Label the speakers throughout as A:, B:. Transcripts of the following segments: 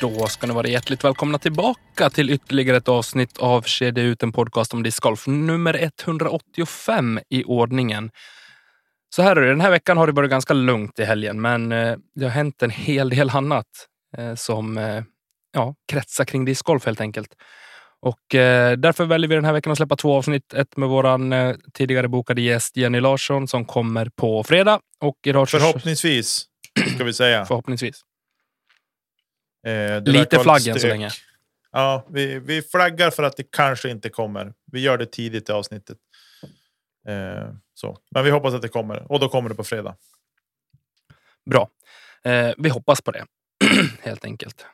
A: Då ska ni vara hjärtligt välkomna tillbaka till ytterligare ett avsnitt av Kedja ut, en podcast om discgolf. Nummer 185 i ordningen. Så här är det, den här veckan har det varit ganska lugnt i helgen, men eh, det har hänt en hel del annat eh, som eh, ja, kretsar kring discgolf helt enkelt. Och därför väljer vi den här veckan att släppa två avsnitt. Ett med våran eh, tidigare bokade gäst Jenny Larsson som kommer på fredag. Och idag
B: Förhoppningsvis, ska vi säga.
A: förhoppningsvis.
B: Eh,
A: Lite
B: verkar vara
A: flagg
B: lite
A: än så länge.
B: Ja, vi, vi flaggar för att det kanske inte kommer. Vi gör det tidigt i avsnittet. Eh, så. Men vi hoppas att det kommer. Och då kommer det på fredag.
A: Bra. Eh, vi hoppas på det, helt enkelt.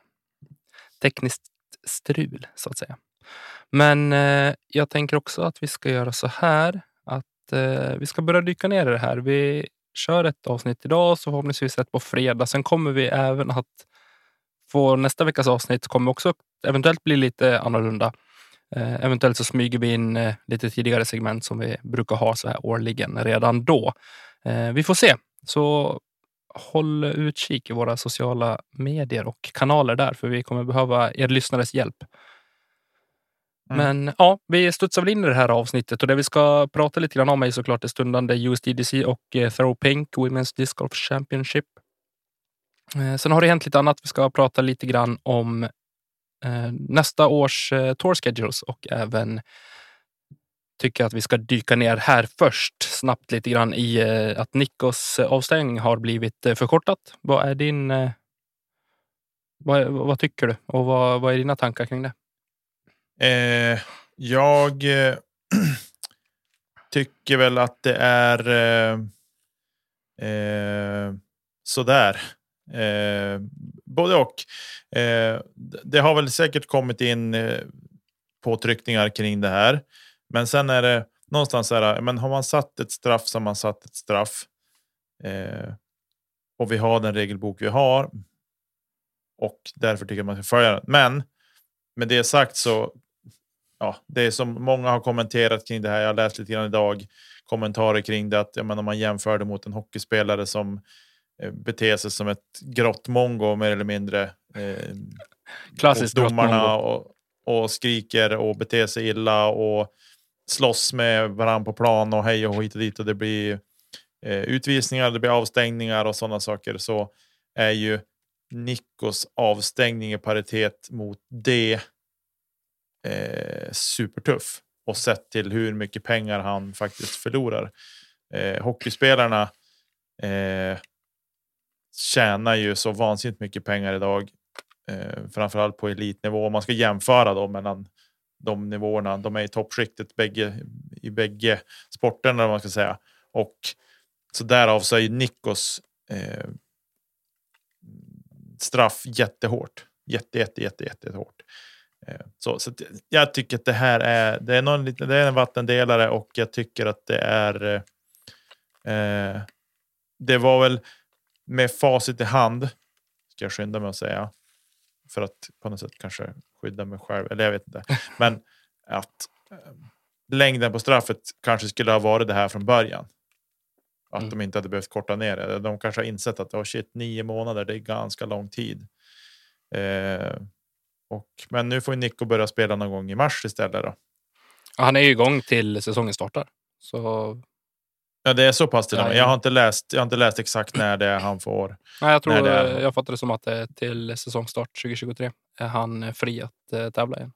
A: Tekniskt strul, så att säga. Men eh, jag tänker också att vi ska göra så här att eh, vi ska börja dyka ner i det här. Vi kör ett avsnitt idag, så förhoppningsvis ett på fredag. Sen kommer vi även att få nästa veckas avsnitt kommer också eventuellt bli lite annorlunda. Eh, eventuellt så smyger vi in eh, lite tidigare segment som vi brukar ha så här årligen redan då. Eh, vi får se. Så håll utkik i våra sociala medier och kanaler där, för vi kommer behöva er lyssnares hjälp.
B: Mm.
A: Men ja, vi studsar väl in i det här avsnittet och det vi ska prata lite grann om är såklart det stundande USDDC och eh, Throw Pink Women's Disc Golf Championship. Eh, sen har det hänt lite annat. Vi ska prata lite grann om eh, nästa års eh, tour schedules och även tycker att vi ska dyka ner här först snabbt lite grann i eh, att Nikos eh, avstängning har blivit eh, förkortat. Vad är din... Eh, vad, vad tycker du och vad, vad är dina tankar kring det?
B: Eh, jag eh, tycker väl att det är eh, eh, sådär. Eh, både och. Eh, det har väl säkert kommit in eh, påtryckningar kring det här. Men sen är det någonstans så här, men har man satt ett straff så har man satt ett straff. Eh, och vi har den regelbok vi har. Och därför tycker jag man ska följa den. Men med det sagt så ja, det är som många har kommenterat kring det här. Jag har läst lite grann idag kommentarer kring det. Att jag menar, man jämför det mot en hockeyspelare som eh, beter sig som ett grått mongo mer eller mindre. Eh,
A: Klassiskt
B: domarna och, och skriker och beter sig illa och slåss med varandra på plan och hej och hit och dit och det blir eh, utvisningar, det blir avstängningar och sådana saker så är ju Nikos avstängning i paritet mot det eh, supertuff och sett till hur mycket pengar han faktiskt förlorar. Eh, hockeyspelarna eh, tjänar ju så vansinnigt mycket pengar idag, eh, framförallt på elitnivå. Om man ska jämföra då mellan de nivåerna. De är i toppskiktet bägge, i bägge sporterna, om man ska säga. Och så därav så är ju Nikos eh, straff jättehårt. Jätte, jätte, jätte, jätte hårt. Eh, Så, så att jag tycker att det här är, det är, någon, det är en vattendelare och jag tycker att det är. Eh, eh det var väl med facit i hand. Ska jag skynda mig att säga. För att på något sätt kanske skydda mig själv. Eller jag vet inte. Men att eh, längden på straffet kanske skulle ha varit det här från början. Att
A: Mm.
B: de inte hade behövt korta ner det. De kanske har insett att oh shit, nio månader, det är ganska lång tid. Eh, och, men nu får ju Nico börja spela någon gång i mars istället. Då.
A: Ja, Han är ju igång till säsongen startar. Så
B: Ja, det är så pass till och med.
A: Ja,
B: Jag
A: ja.
B: har inte läst, jag har inte läst exakt när det är han får.
A: nej, jag tror
B: är-
A: jag fattar det som att det är till säsongstart 2023 är han eh, fri att eh, tävla igen.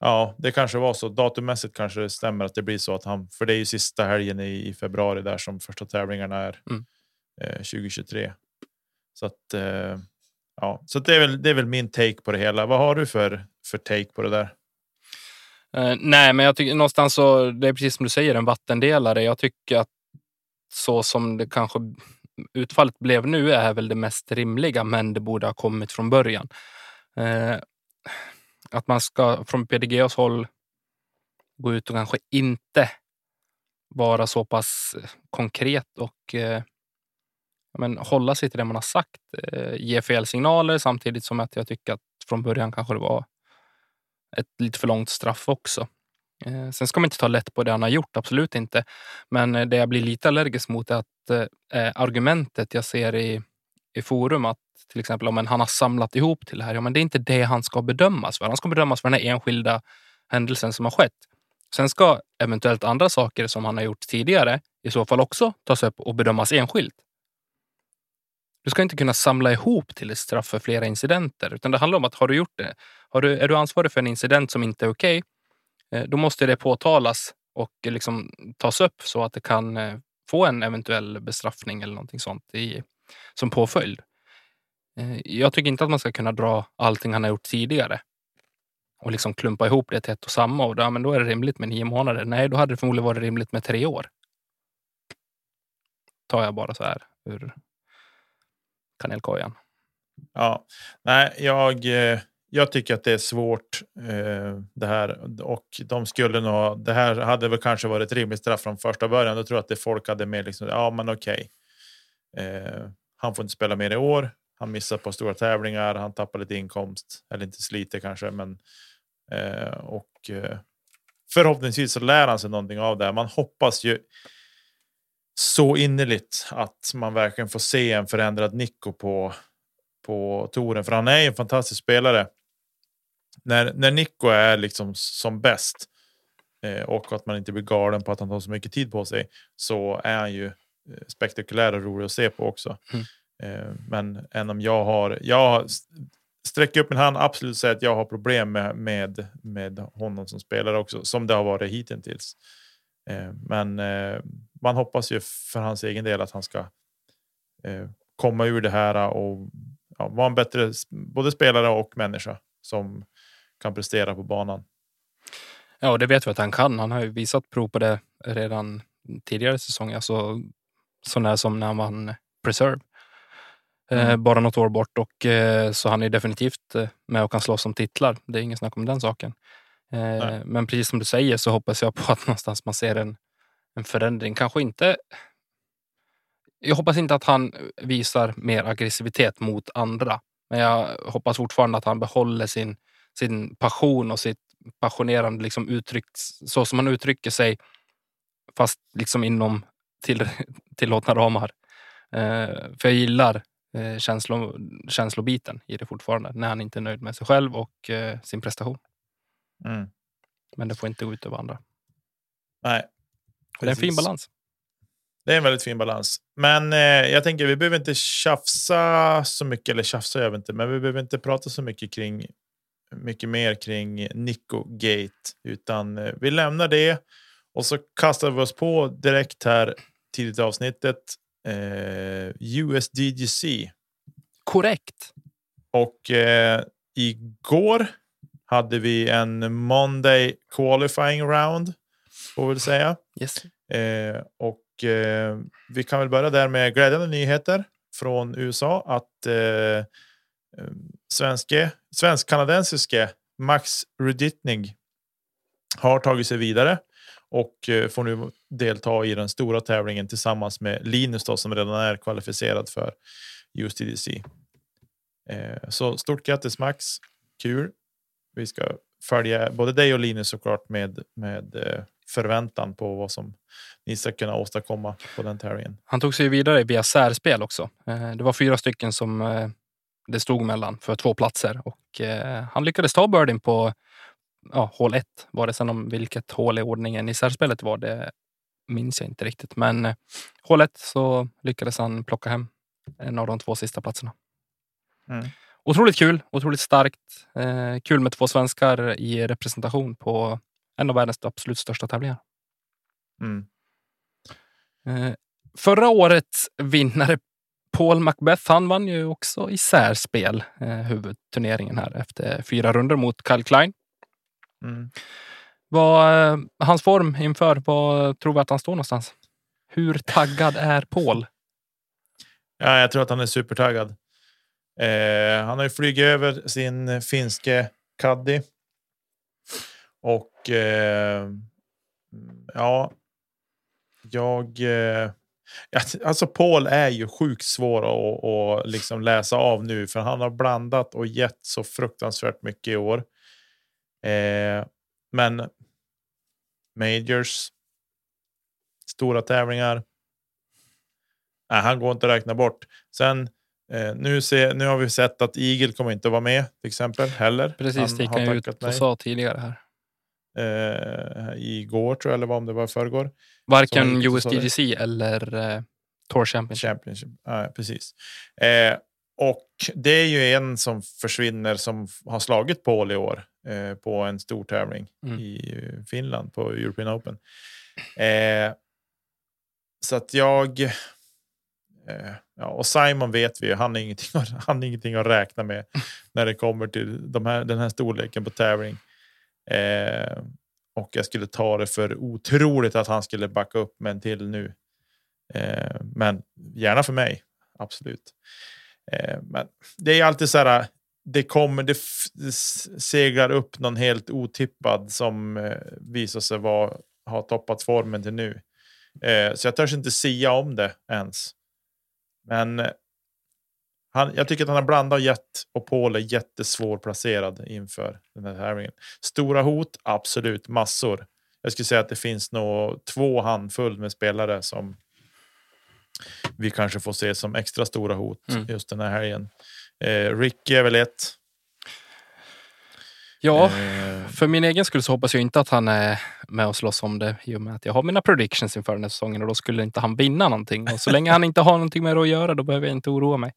B: Ja, det kanske var så. Datummässigt kanske det stämmer att det blir så att han, för det är ju sista helgen i, i februari där som första tävlingarna är
A: Mm.
B: eh, 2023. Så att eh, ja, så det är väl. Det är väl min take på det hela. Vad har du för för take på det där?
A: Eh, nej, men jag tycker någonstans så, det är precis som du säger, en vattendelare. Jag tycker att så som det kanske utfallet blev nu är väl det mest rimliga, men det borde ha kommit från början. Eh, att man ska från PDGs håll gå ut och kanske inte vara så pass konkret och eh, men hålla sig till det man har sagt. Eh, ge fel signaler samtidigt som att jag tycker att från början kanske det var ett lite för långt straff också. Eh, sen ska man inte ta lätt på det han har gjort, absolut inte. Men eh, det jag blir lite allergisk mot är att eh, argumentet jag ser i, i forum att till exempel om en, han har samlat ihop till det här. Ja, men det är inte det han ska bedömas för. Han ska bedömas för den här enskilda händelsen som har skett. Sen ska eventuellt andra saker som han har gjort tidigare i så fall också tas upp och bedömas enskilt. Du ska inte kunna samla ihop till ett straff för flera incidenter, utan det handlar om att har du gjort det, du, är du ansvarig för en incident som inte är okej, okay, då måste det påtalas och eh, liksom tas upp så att det kan eh, få en eventuell bestraffning eller någonting sånt i, som påföljd. Jag tycker inte att man ska kunna dra allting han har gjort tidigare och liksom klumpa ihop det till ett och samma. Och då, ja, men då är det rimligt med nio månader. Nej, då hade det förmodligen varit rimligt med tre år. Tar jag bara så här ur kanelkojan.
B: Ja, nej, jag, eh, jag tycker att det är svårt eh, det här och de skulle nog. Det här hade väl kanske varit ett rimligt straff från första början. Jag tror att det folk hade med liksom. Ja, men okej. Eh, han får inte spela mer i år. Han missar på stora tävlingar. Han tappar lite inkomst eller inte sliter kanske, men eh, och eh, förhoppningsvis så lär han sig någonting av det. Man hoppas ju så innerligt att man verkligen får se en förändrad Nico på på touren, för han är en fantastisk spelare. När, när Nico är liksom som bäst eh, och att man inte blir galen på att han tar så mycket tid på sig så är han ju eh, spektakulär och rolig att se på också.
A: Mm.
B: Eh, men än om jag har, jag sträcker upp min hand absolut säga att jag har problem med, med, med honom som spelare också, som det har varit hittills. Eh, men eh, man hoppas ju för hans egen del att han ska eh, komma ur det här och ja, vara en bättre både spelare och människa som kan prestera på banan.
A: Ja, och det vet vi att han kan. Han har ju visat prov på det redan tidigare säsonger. Alltså, så när som när han vann Preserve. Eh,
B: Mm.
A: bara något år bort och eh, så han är definitivt eh, med och kan slåss om titlar. Det är ingen snack om den saken.
B: Nej.
A: men precis som du säger så hoppas jag på att någonstans man ser en, en förändring. Kanske inte. Jag hoppas inte att han visar mer aggressivitet mot andra, men jag hoppas fortfarande att han behåller sin, sin passion och sitt passionerande liksom uttryck så som han uttrycker sig, fast liksom inom till, tillåtna ramar. Eh, för jag gillar eh, känslo, känslobiten i det fortfarande, när han inte är nöjd med sig själv och eh, sin prestation.
B: Mm.
A: Men det får inte gå ut över andra.
B: Nej,
A: det är en fin balans.
B: Det är en väldigt fin balans. Men eh, jag tänker vi behöver inte tjafsa så mycket, eller tjafsa gör vi inte, men vi behöver inte prata så mycket kring mycket mer kring Nico Gate, utan eh, vi lämnar det och så kastar vi oss på direkt här tidigt i avsnittet. Eh, USDGC
A: Korrekt.
B: och eh, igår hade vi en Monday qualifying round får vi väl säga.
A: Yes.
B: Eh, och eh, vi kan väl börja där med glädjande nyheter från USA att eh, eh, svenske, svensk-kanadensiske Max Ruditnig har tagit sig vidare och eh, får nu delta i den stora tävlingen tillsammans med Linus då, som redan är kvalificerad för USDC. Eh, så stort grattis Max, kul. Vi ska följa både dig och Linus såklart med, med eh, förväntan på vad som ni ska kunna åstadkomma på den tävlingen.
A: Han tog sig vidare via särspel också. Det var fyra stycken som det stod mellan för två platser och eh, han lyckades ta birdien på ja, hål ett. Var det sen om vilket hål i ordningen i särspelet var det minns jag inte riktigt. Men eh, hål ett så lyckades han plocka hem en av de två sista platserna.
B: Mm.
A: otroligt kul, otroligt starkt. Eh, kul med två svenskar i representation på en av världens absolut största tävlingar.
B: Mm.
A: Eh, förra årets vinnare Paul Macbeth, han vann ju också i särspel, eh, huvudturneringen här efter fyra runder mot Kyle Klein.
B: Mm.
A: Vad eh, hans form inför, vad tror vi att han står någonstans? Hur taggad är Paul?
B: Ja, jag tror att han är supertaggad. Eh, han har ju flugit över sin finske caddy. Och eh, ja, jag. Eh, alltså Paul är ju sjukt svår att, att liksom läsa av nu, för han har blandat och gett så fruktansvärt mycket i år. Eh, men majors. Stora tävlingar. Nej, han går inte att räkna bort. Sen eh, nu, se, nu har vi sett att Eagle kommer inte vara med till exempel heller.
A: Precis, det gick han ut och sa tidigare här.
B: Eh, igår tror jag, eller om det var förrgår.
A: Varken USDGC eller eh, Tour Championship.
B: Championship. Ja, precis. Eh, och det är ju en som försvinner som har slagit Paul i år eh, på en stor tävling mm. i Finland på European Open. Eh, så att jag. Eh, ja, och Simon vet vi, han är ingenting, han är ingenting att räkna med när det kommer till de här, den här storleken på tävling. Och jag skulle ta det för otroligt att han skulle backa upp med en till nu. Eh, men gärna för mig, absolut. Eh, men det är alltid så här. Det kommer, det, det seglar upp någon helt otippad som eh, visar sig vara ha toppat formen till nu. Eh, så jag törs inte sia om det ens. Men eh, han, jag tycker att han har blandat Jet och Paul är jättesvårplacerad inför den här tävlingen. Stora hot, absolut massor. Jag skulle säga att det finns nog två handfull med spelare som vi kanske får se som extra stora hot mm. just den här helgen. Eh, Ricky är väl ett.
A: Ja, eh. för min egen skull så hoppas jag inte att han är med och slåss om det i och med att jag har mina predictions inför den här säsongen och då skulle inte han vinna någonting. Och så länge han inte har någonting med det att göra, då behöver jag inte oroa mig.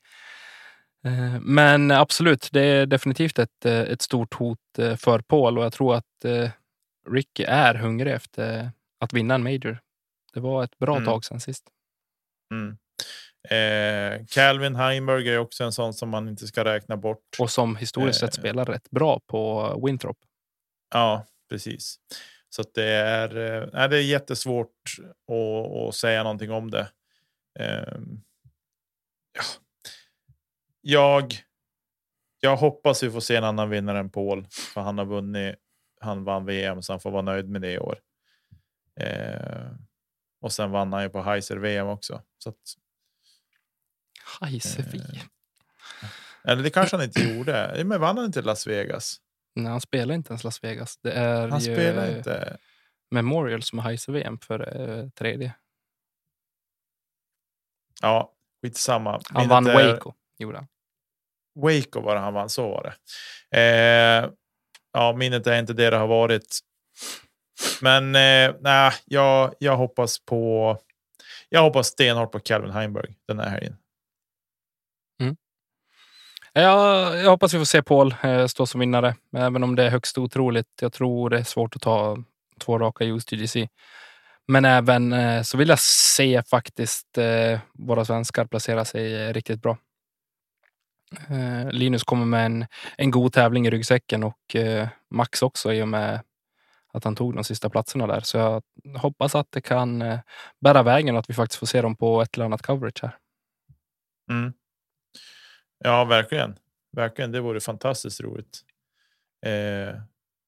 A: Eh, men absolut, det är definitivt ett, eh, ett stort hot för Paul och jag tror att Ricky är hungrig efter att vinna en major. Det var ett bra mm. tag sedan sist.
B: Mm. Eh, Calvin Heimberg är också en sån som man inte ska räkna bort.
A: Och som historiskt sett eh, spelar rätt bra på Winthrop.
B: Ja, precis. Så det är, eh, det är jättesvårt att, att säga någonting om det. Eh, ja. Jag, jag hoppas vi får se en annan vinnare än Paul, för han har vunnit. Han vann VM så han får vara nöjd med det i år. Eh, och sen vann han ju på Heiser VM också. Så att,
A: Heiser VM. Eh,
B: eller det kanske han inte gjorde. Men vann han inte Las Vegas?
A: Nej, han spelar inte ens Las Vegas. Det är
B: han spelar inte.
A: Memorial som är Heiser VM för eh, tredje.
B: Ja, skitsamma.
A: Han vann är... Waco, gjorde han.
B: Waco var det han vann, så var det. Eh, ja, minnet är inte det det har varit. Men eh, nej, jag, jag hoppas på. Jag hoppas stenhårt på Calvin Heimberg den här helgen.
A: Mm. Jag, jag hoppas vi får se Paul eh, stå som vinnare, även om det är högst otroligt. Jag tror det är svårt att ta två raka USDGC. Men även eh, så vill jag se faktiskt eh, våra svenskar placera sig eh, riktigt bra. Eh, Linus kommer med en, en god tävling i ryggsäcken och eh, Max också i och med att han tog de sista platserna där. Så jag hoppas att det kan eh, bära vägen och att vi faktiskt får se dem på ett eller annat coverage här.
B: Mm. Ja, verkligen. Verkligen. Det vore fantastiskt roligt. Eh,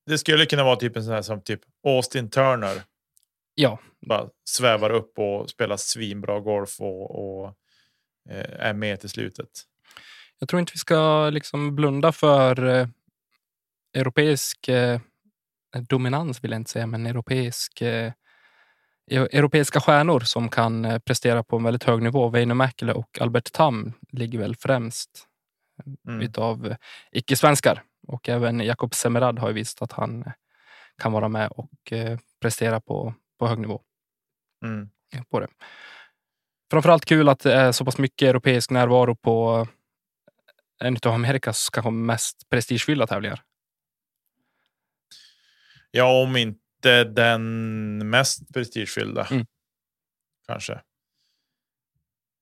B: det skulle kunna vara typ en sån här som typ Austin Turner.
A: Ja.
B: Bara svävar upp och spelar svinbra golf och, och eh, är med till slutet.
A: Jag tror inte vi ska liksom blunda för eh, europeisk eh, dominans vill jag inte säga, men europeisk eh, europeiska stjärnor som kan eh, prestera på en väldigt hög nivå. Väinö och Albert Tam ligger väl främst mm. utav icke-svenskar. Och även Jakob Semerad har visat att han kan vara med och prestera på, på hög nivå.
B: Mm.
A: På det. Framförallt kul att det är så pass mycket europeisk närvaro på en av Amerikas kanske mest prestigefyllda tävlingar.
B: Ja, om inte den mest prestigefyllda.
A: Mm.
B: Kanske.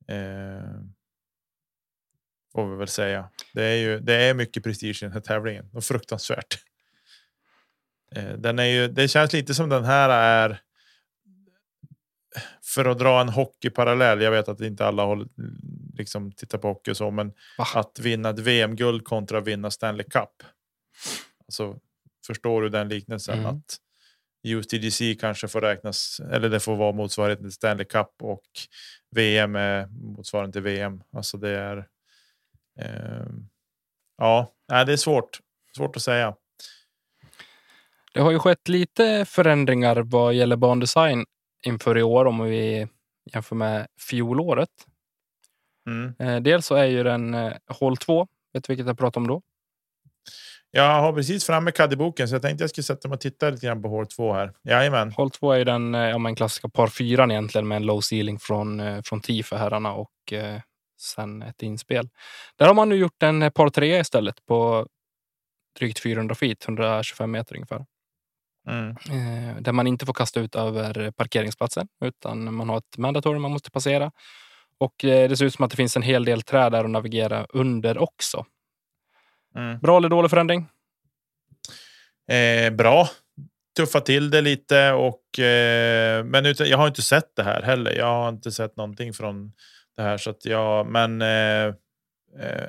B: Eh, får vi väl säga. Det är ju det är mycket prestige i den här tävlingen och fruktansvärt. Eh, den är ju. Det känns lite som den här är. För att dra en hockeyparallell. Jag vet att inte alla håller, liksom tittar på hockey och så, men
A: Va?
B: att vinna ett VM-guld kontra att vinna Stanley Cup. Alltså, förstår du den liknelsen?
A: Mm.
B: Att UTGC kanske får räknas, eller det får vara motsvarigheten till Stanley Cup och VM är motsvarande till VM. Alltså det är. Eh, ja, det är svårt. Svårt att säga.
A: Det har ju skett lite förändringar vad gäller bandesign inför i år om vi jämför med fjolåret.
B: Mm.
A: Eh, dels så är ju den eh, hål 2, vet du vilket jag pratar om då?
B: Jag har precis framme CAD-boken så jag tänkte jag skulle sätta mig och titta lite grann på hål 2 här. Jajamän.
A: Hål 2 är ju den eh, ja, men klassiska par 4 egentligen med en low ceiling från, från TIE för herrarna och eh, sen ett inspel. Där har man nu gjort en par 3 istället på drygt 400 feet, 125 meter ungefär.
B: Mm.
A: Eh, där man inte får kasta ut över parkeringsplatsen utan man har ett mandatory man måste passera. Och eh, det ser ut som att det finns en hel del träd där att navigera under också.
B: Mm.
A: Bra eller dålig förändring?
B: Eh, bra. Tuffa till det lite och eh, men utan, jag har inte sett det här heller. Jag har inte sett någonting från det här så att jag, men eh,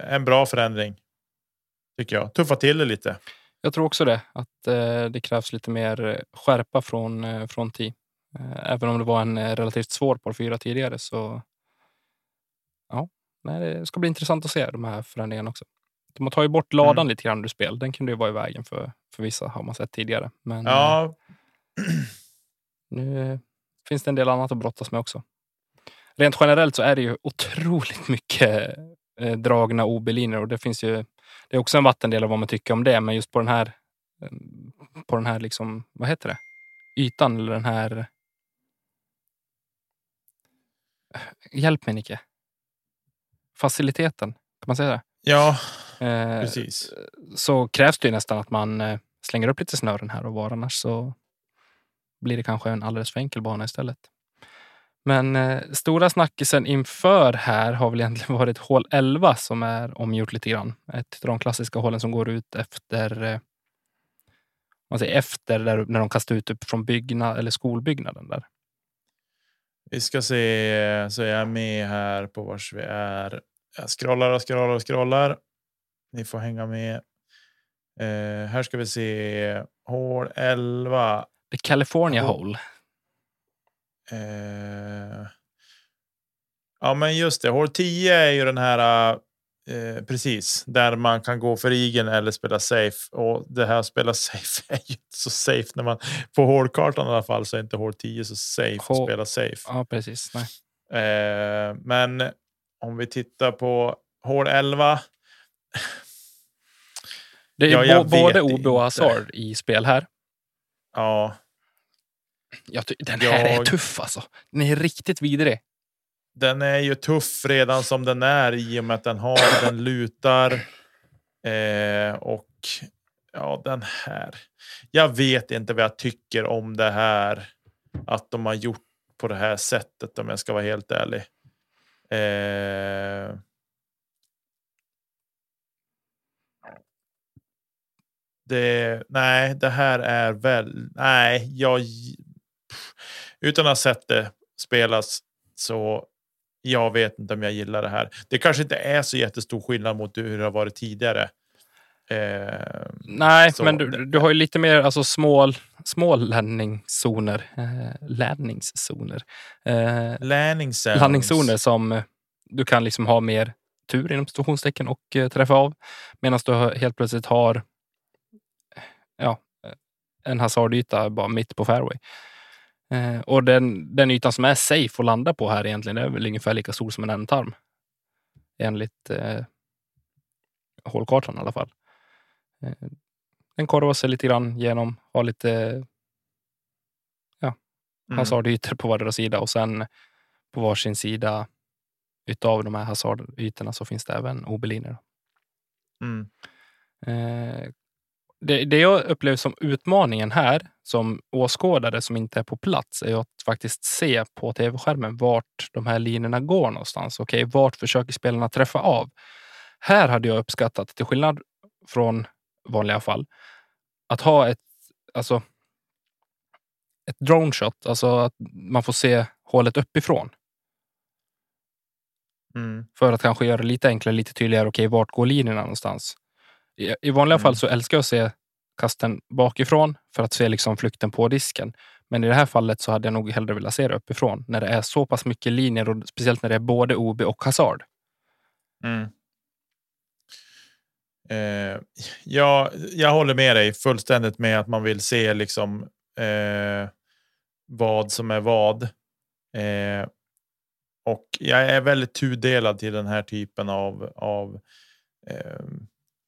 B: en bra förändring. Tycker jag. Tuffa till det lite.
A: Jag tror också det, att eh, det krävs lite mer eh, skärpa från, eh, från TI. Eh, även om det var en relativt svår par fyra tidigare så ja, nej, det ska bli intressant att se de här förändringarna också. De har tagit bort ladan
B: Mm.
A: lite grann ur spel. Den kunde ju vara i vägen för, för vissa har man sett tidigare. Men
B: Ja,
A: nu finns det en del annat att brottas med också. Rent generellt så är det ju otroligt mycket dragna OB-linjer och det finns ju. Det är också en vattendel av vad man tycker om det, men just på den här. På den här liksom, vad heter det? Ytan eller den här. Hjälp mig Nicke. Faciliteten, kan man säga det?
B: ja,
A: Eh,
B: precis.
A: så krävs det ju nästan att man eh, slänger upp lite snören här och var. Annars så blir det kanske en alldeles för enkel bana istället. Men eh, stora snackisen inför här har väl egentligen varit hål 11 som är omgjort lite grann. Ett av de klassiska hålen som går ut efter eh, man säger efter där, när de kastar ut upp från byggnad eller skolbyggnaden där.
B: Vi ska se så är jag med här på vars vi är. Jag scrollar och scrollar och scrollar. Ni får hänga med. Eh, här ska vi se hål 11.
A: The California. Hole.
B: Eh, ja, men just det. Hål 10 är ju den här. Eh, precis där man kan gå för igen eller spela safe och det här spela safe är ju inte så safe när man på hålkartan i alla fall så är inte hål 10 så safe
A: Hå-
B: spela safe.
A: Ja, precis.
B: Eh, men om vi tittar på hål 11.
A: Det är
B: Ja,
A: både OB och. Hazard i spel här.
B: Ja,
A: Jag den här är
B: Jag-
A: tuff alltså. Den är riktigt vidrig.
B: den är ju tuff redan som den är i och med att den har den lutar. Eh, och ja, den här. Jag vet inte vad jag tycker om det här. Att de har gjort på det här sättet om jag ska vara helt ärlig. Eh, det, nej, det här är väl. Nej, jag. Utan att ha sett det spelas så jag vet inte om jag gillar det här. Det kanske inte är så jättestor skillnad mot hur det har varit tidigare. Eh,
A: Nej, men du, du har ju lite mer alltså, små, små landningszoner. Eh, landningszoner. Eh, landningszoner som du kan liksom ha mer tur inom situationstecken och eh, träffa av. Medan du helt plötsligt har ja, eh, en hasardyta bara mitt på fairway. Eh, och den, den ytan som är safe att landa på här egentligen är väl ungefär lika stor som en ändtarm. Enligt eh, hålkartan i alla fall. Eh, den korvar sig lite grann genom, har lite
B: Mm.
A: hasardytor på vardera sida och sen på varsin sida utav de här hasardytorna så finns det även obeliner.
B: Mm.
A: Eh, det, det jag upplever som utmaningen här, som åskådare som inte är på plats, är att faktiskt se på tv-skärmen vart de här linjerna går någonstans. Okej, vart försöker spelarna träffa av? Här hade jag uppskattat, till skillnad från vanliga fall, att ha ett, alltså, ett drone shot, alltså att man får se hålet uppifrån.
B: Mm.
A: För att kanske göra det lite enklare, lite tydligare. Okej, vart går linjerna någonstans? I, i vanliga
B: Mm.
A: fall så älskar jag att se kasten bakifrån för att se liksom flykten på disken. Men i det här fallet så hade jag nog hellre velat se det uppifrån när det är så pass mycket linjer och speciellt när det är både OB och hasard.
B: Mm. Eh, ja, jag håller med dig fullständigt med att man vill se liksom eh, vad som är vad. Eh, och jag är väldigt tudelad till den här typen av, av eh,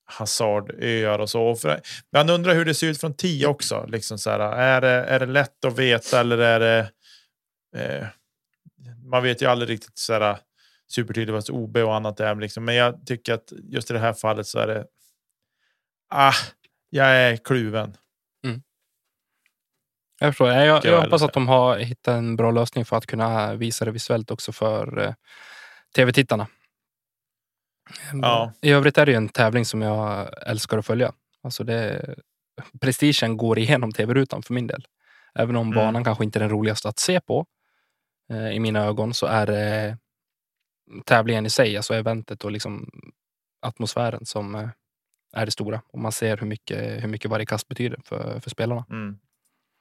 B: hasardöar och så. För, man undrar hur det ser ut från 10 också. Liksom så här, är, det, är det lätt att veta eller är det... Eh, man vet ju aldrig riktigt så här, supertydligt vad OB och annat är. Liksom. Men jag tycker att just i det här fallet så är det... Ah, jag är kluven.
A: Jag förstår. Jag, jag,
B: jag
A: hoppas att de har hittat en bra lösning för att kunna visa det visuellt också för eh, tv-tittarna.
B: Ja.
A: I övrigt är det ju en tävling som jag älskar att följa. Alltså det, prestigen går igenom tv-rutan för min del. Även om
B: Mm.
A: banan kanske inte är den roligaste att se på eh, i mina ögon så är det tävlingen i sig, alltså eventet och liksom atmosfären som eh, är det stora. Och man ser hur mycket, hur mycket varje kast betyder för, för spelarna.
B: Mm.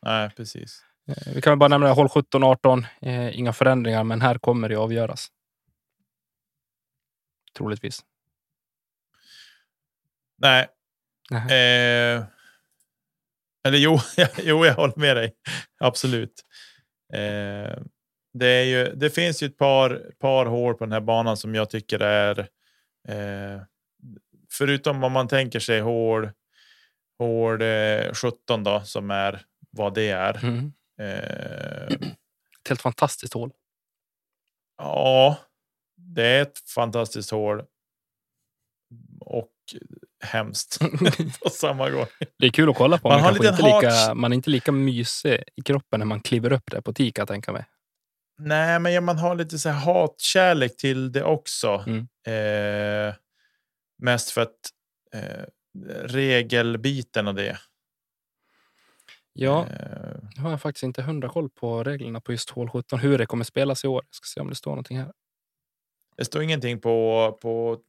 B: Nej, precis.
A: Eh, Vi kan väl bara nämna håll 17, 18. Eh, inga förändringar, men här kommer det avgöras. Troligtvis.
B: Nej.
A: Nej.
B: Eh, eller jo, jo, jag håller med dig. Absolut. Eh, det, är ju, det finns ju ett par, par hål på den här banan som jag tycker är. Eh, förutom om man tänker sig hål, hål eh, 17 då, som är vad det är.
A: Mm.
B: Eh,
A: Ett helt fantastiskt hål.
B: ja, det är ett fantastiskt hål. Och hemskt på samma gång.
A: Det är kul att kolla på,
B: Man en
A: inte lika, man är inte lika mysig i kroppen när man kliver upp där på TIK, kan jag tänka mig.
B: Nej, men ja, man har lite så här hatkärlek till det också.
A: Mm.
B: Eh, mest för att eh, regelbiten och det.
A: Ja,
B: Eh,
A: har jag faktiskt inte hundra koll på reglerna på just hål 17, hur det kommer spelas i år. Jag ska se om det står någonting här.
B: Det står ingenting på, på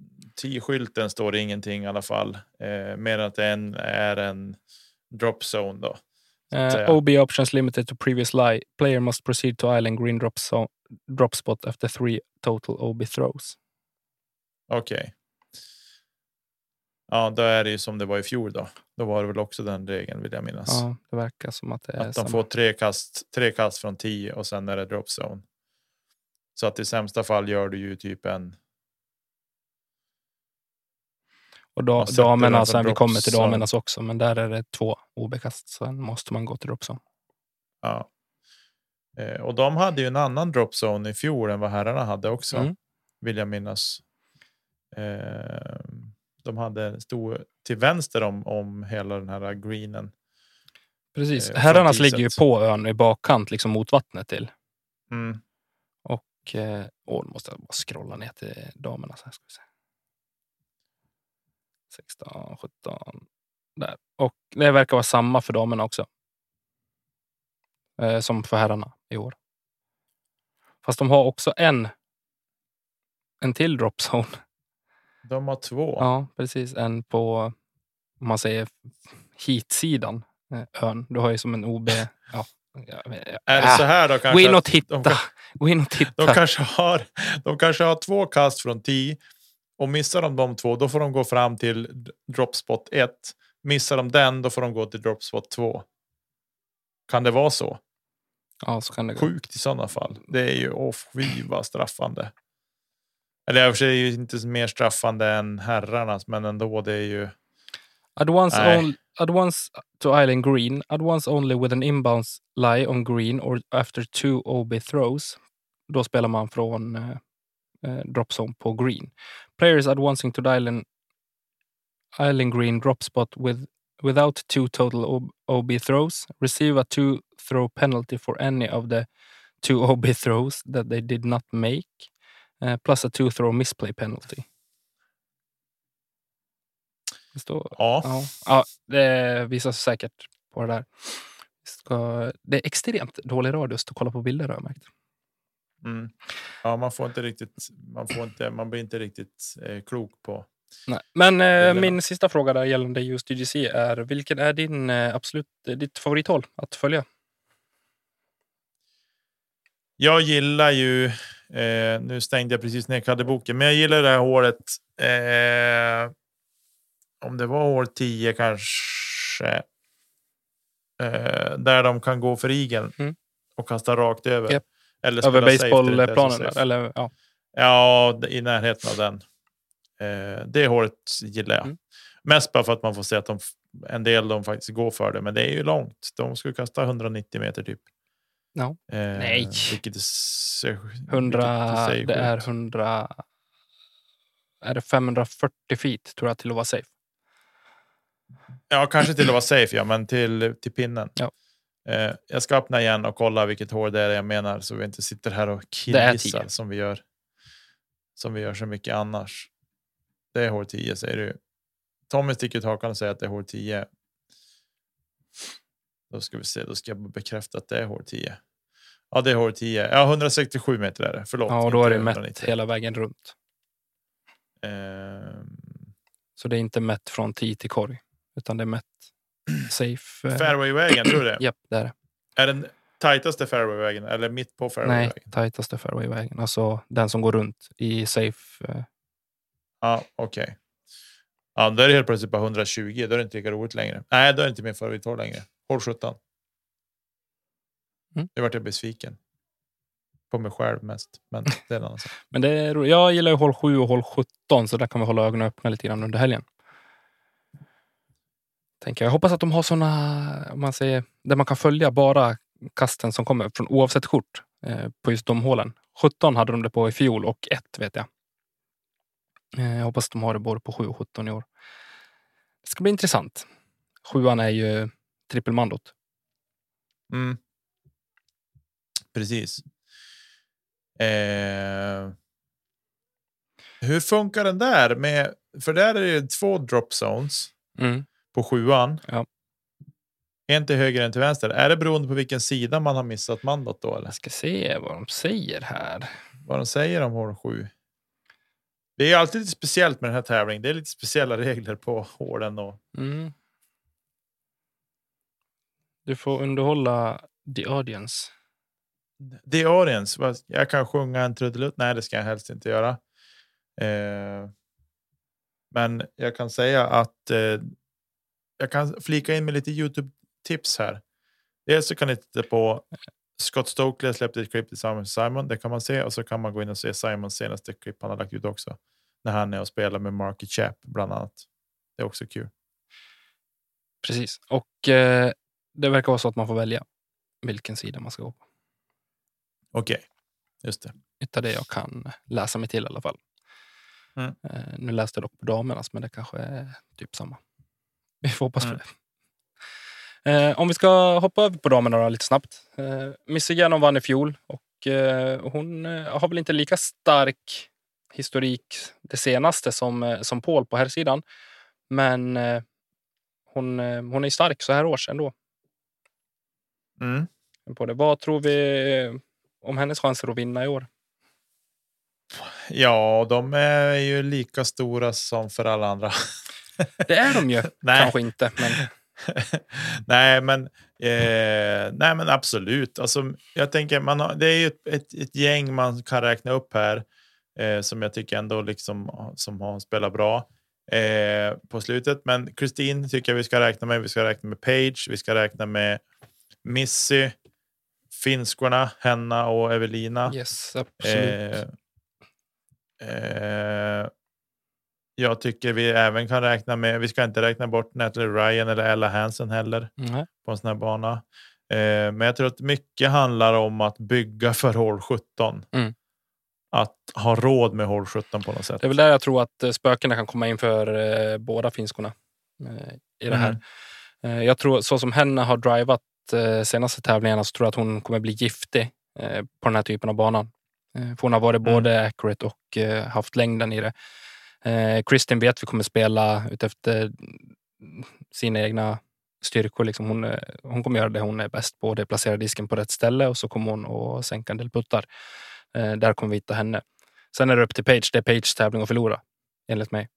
B: 10-skylten står det ingenting i alla fall. Eh, mer än att det är en, drop zone då.
A: Eh,
B: säga.
A: OB options limited to previous lie. Player must proceed to island green drop, so drop spot after three total OB throws.
B: Okej. Ja, då är det ju som det var i fjol då. Då var det väl också den regeln vill jag minnas.
A: Ja, det verkar som att det är
B: Att de
A: samma.
B: får tre kast, tre kast från 10 och sen är det drop zone. Så att i sämsta fall gör du ju typ en.
A: Och
B: sätter
A: damerna, sen vi kommer till
B: dropzone.
A: damernas också, men där är det två OB-kast. Sen måste man gå till dropzone.
B: Ja. Eh, och de hade ju en annan drop zone i fjol än vad herrarna hade också.
A: Mm.
B: Vill jag minnas. Eh, de hade stod till vänster om, om hela den här greenen.
A: Precis.
B: Eh,
A: Herrarnas ligger ju på ön i bakkant, liksom mot vattnet till.
B: Mm.
A: Och eh, åh, nu måste jag bara scrolla ner till damerna. Så här ska vi se. 16, 17. Där. Och det verkar vara samma för damerna också. Eh, som för herrarna i år. Fast de har också en. En till dropzone.
B: De har två.
A: Ja, precis. En på, om man säger hitsidan, eh, ön. Du har ju som en OB. Ja,
B: Är det
A: Ah,
B: så här då
A: Gå
B: kanske?
A: in och titta.
B: De,
A: Gå in och titta.
B: de, kanske har, de kanske har två kast från 10 och missar de de två, då får de gå fram till dropspot 1. Missar de den, då får de gå till dropspot 2. Kan det vara så?
A: Ja, så kan det gå.
B: Sjukt i sådana fall. Det är ju, åh fy vad straffande. Eller i och för sig är ju inte mer straffande än herrarnas, men ändå det är ju.
A: Advance,
B: Nej.
A: on, advance to island green. Advance only with an inbounds lie on green or after two OB throws. Då spelar man från eh, eh, drop zone på green. Players advancing to the island Island Green drop spot with without two total ob, OB throws. Receive a two throw penalty for any of the two OB throws that they did not make. Uh, plus a two throw misplay penalty. Det står,
B: Ja,
A: ja, ja, det visar sig säkert på det där. Ska, det är extremt dålig radio att kolla på bilder har jag märkt.
B: mm. ja man får inte riktigt. Man får inte. Man blir inte riktigt eh, klok på.
A: Nej. Men eh, min sista fråga där gällande just UGC är vilken är din eh, absolut eh, ditt favorithåll att följa?
B: Jag gillar ju. Eh, nu stängde jag precis ner kadderboken, men jag gillar det här hålet. Om det var hål 10 kanske. Eh, där de kan gå för igeln
A: Mm.
B: och kasta rakt över.
A: Japp.
B: Eller
A: Över
B: är
A: baseballplanen? Eller, ja.
B: Ja, i närheten av den. Eh, det hålet gillar jag.
A: Mm.
B: Mest bara för att man får se att de, en del de faktiskt går för det. Men det är ju långt. De skulle kasta 190 meter typ.
A: Ja.
B: Eh,
A: Nej.
B: Vilket är, så- vilket
A: 100,
B: i sig
A: det är
B: sjukt.
A: 100... Är det 540 feet tror jag till att vara safe?
B: Ja, kanske till att vara safe, ja, men till, till pinnen.
A: Ja.
B: Eh, jag ska öppna igen och kolla vilket hål det är jag menar så vi inte sitter här och killgissar
A: 10.
B: som vi gör. Som vi gör så mycket annars. Det är hål 10 säger du. Tommy sticker ut hakan och säger att det är hål 10. Då ska vi se, då ska jag bekräfta att det är hål 10. Ja, det är hål 10. Ja, 167 meter är det. Förlåt.
A: Ja, och då är det mätt
B: 190.
A: hela vägen runt.
B: Ehm,
A: Så det är inte mätt från tee till korg, utan det är mätt safe. eh,
B: fairwayvägen, tror du det?
A: Japp, det är det.
B: Är den tajtaste fairwayvägen eller mitt på
A: Nej,
B: fairwayvägen?
A: tajtaste fairwayvägen. Alltså den som går runt i safe. eh,
B: Ja, okej. Ja, då är det helt plötsligt bara 120. Då är det inte lika roligt längre. Nej, då är det inte min favorithål längre. Hål 17.
A: Mm.
B: Nu vart jag besviken. På mig själv mest. Men det är en annan sak.
A: Men det är, ro- jag gillar ju hål 7 och hål 17, så där kan vi hålla ögonen öppna lite grann under helgen. Tänker jag. jag hoppas att de har såna, om man säger, där man kan följa bara kasten som kommer från oavsett kort eh, på just de hålen. 17 hade de det på i fjol och 1 vet jag. Eh, jag hoppas att de har det både på 7 och 17 i år. Det ska bli intressant. Sjuan är ju trippelmandot.
B: Mm. Precis. Eh, hur funkar den där? Med, för där är det två drop zones
A: Mm.
B: På sjuan.
A: Ja.
B: En till höger, en till vänster. Är det beroende på vilken sida man har missat mandot då? Eller?
A: Jag ska se vad de säger här.
B: vad de säger om hål 7. Det är alltid lite speciellt med den här tävlingen. Det är lite speciella regler på hålen. Och,
A: Mm. Du får underhålla the audience.
B: The audience. Jag kan sjunga en trudelutt. Nej, det ska jag helst inte göra. Eh, men jag kan säga att eh, jag kan flika in med lite Youtube-tips här. Dels så kan ni titta på Scott Stokely har släppt ett klipp tillsammans med Simon. Det kan man se och så kan man gå in och se Simons senaste klipp han har lagt ut också. När han är och spelar med Market Chap bland annat. Det är också kul.
A: Precis. Och eh, det verkar vara så att man får välja vilken sida man ska gå på.
B: Okej, just det.
A: Utav det jag kan läsa mig till i alla fall.
B: Mm.
A: Eh, nu läste jag dock på damernas, men det kanske är typ samma. Vi får hoppas
B: Mm.
A: på det. Eh, om vi ska hoppa över på damerna då, lite snabbt. Eh, Missy Gannon vann i fjol och eh, hon eh, har väl inte lika stark historik det senaste som, eh, som Paul på här sidan. Men eh, hon, eh, hon är stark så här års ändå.
B: Mm.
A: På det. Vad tror vi om hennes chanser att vinna i år?
B: Ja, de är ju lika stora som för alla andra.
A: Det är de ju kanske inte, men
B: nej, men, eh, nej, men absolut. Alltså, jag tänker, man har, det är ju ett, ett, ett gäng man kan räkna upp här eh, som jag tycker ändå liksom, som har spelat bra eh, på slutet. Men Kristin tycker jag vi ska räkna med. Vi ska räkna med Page, vi ska räkna med Missy, finskorna, Henna och Evelina.
A: yes, absolut.
B: Jag tycker vi även kan räkna med, vi ska inte räkna bort Natalie Ryan eller Ella Hansen heller
A: Nej.
B: på en sån här bana. Eh, men jag tror att mycket handlar om att bygga för hål 17.
A: Mm.
B: att ha råd med hål 17 på något sätt.
A: Det är väl där jag tror att eh, spökena kan komma in för eh, båda finskorna eh, i det här.
B: Mm.
A: Jag tror så som Henna har drivat senaste tävlingarna så tror jag att hon kommer bli giftig på den här typen av banan. För hon har varit
B: Mm.
A: både accurate och haft längden i det. Eh, Kristin vet vi kommer spela utefter sina egna styrkor. Liksom hon, eh, hon kommer göra det hon är bäst på. Det är placera disken på rätt ställe och så kommer hon att sänka en del puttar. Eh, där kommer vi hitta henne. Sen är det upp till Page. Det är Pages tävling att förlora, enligt mig.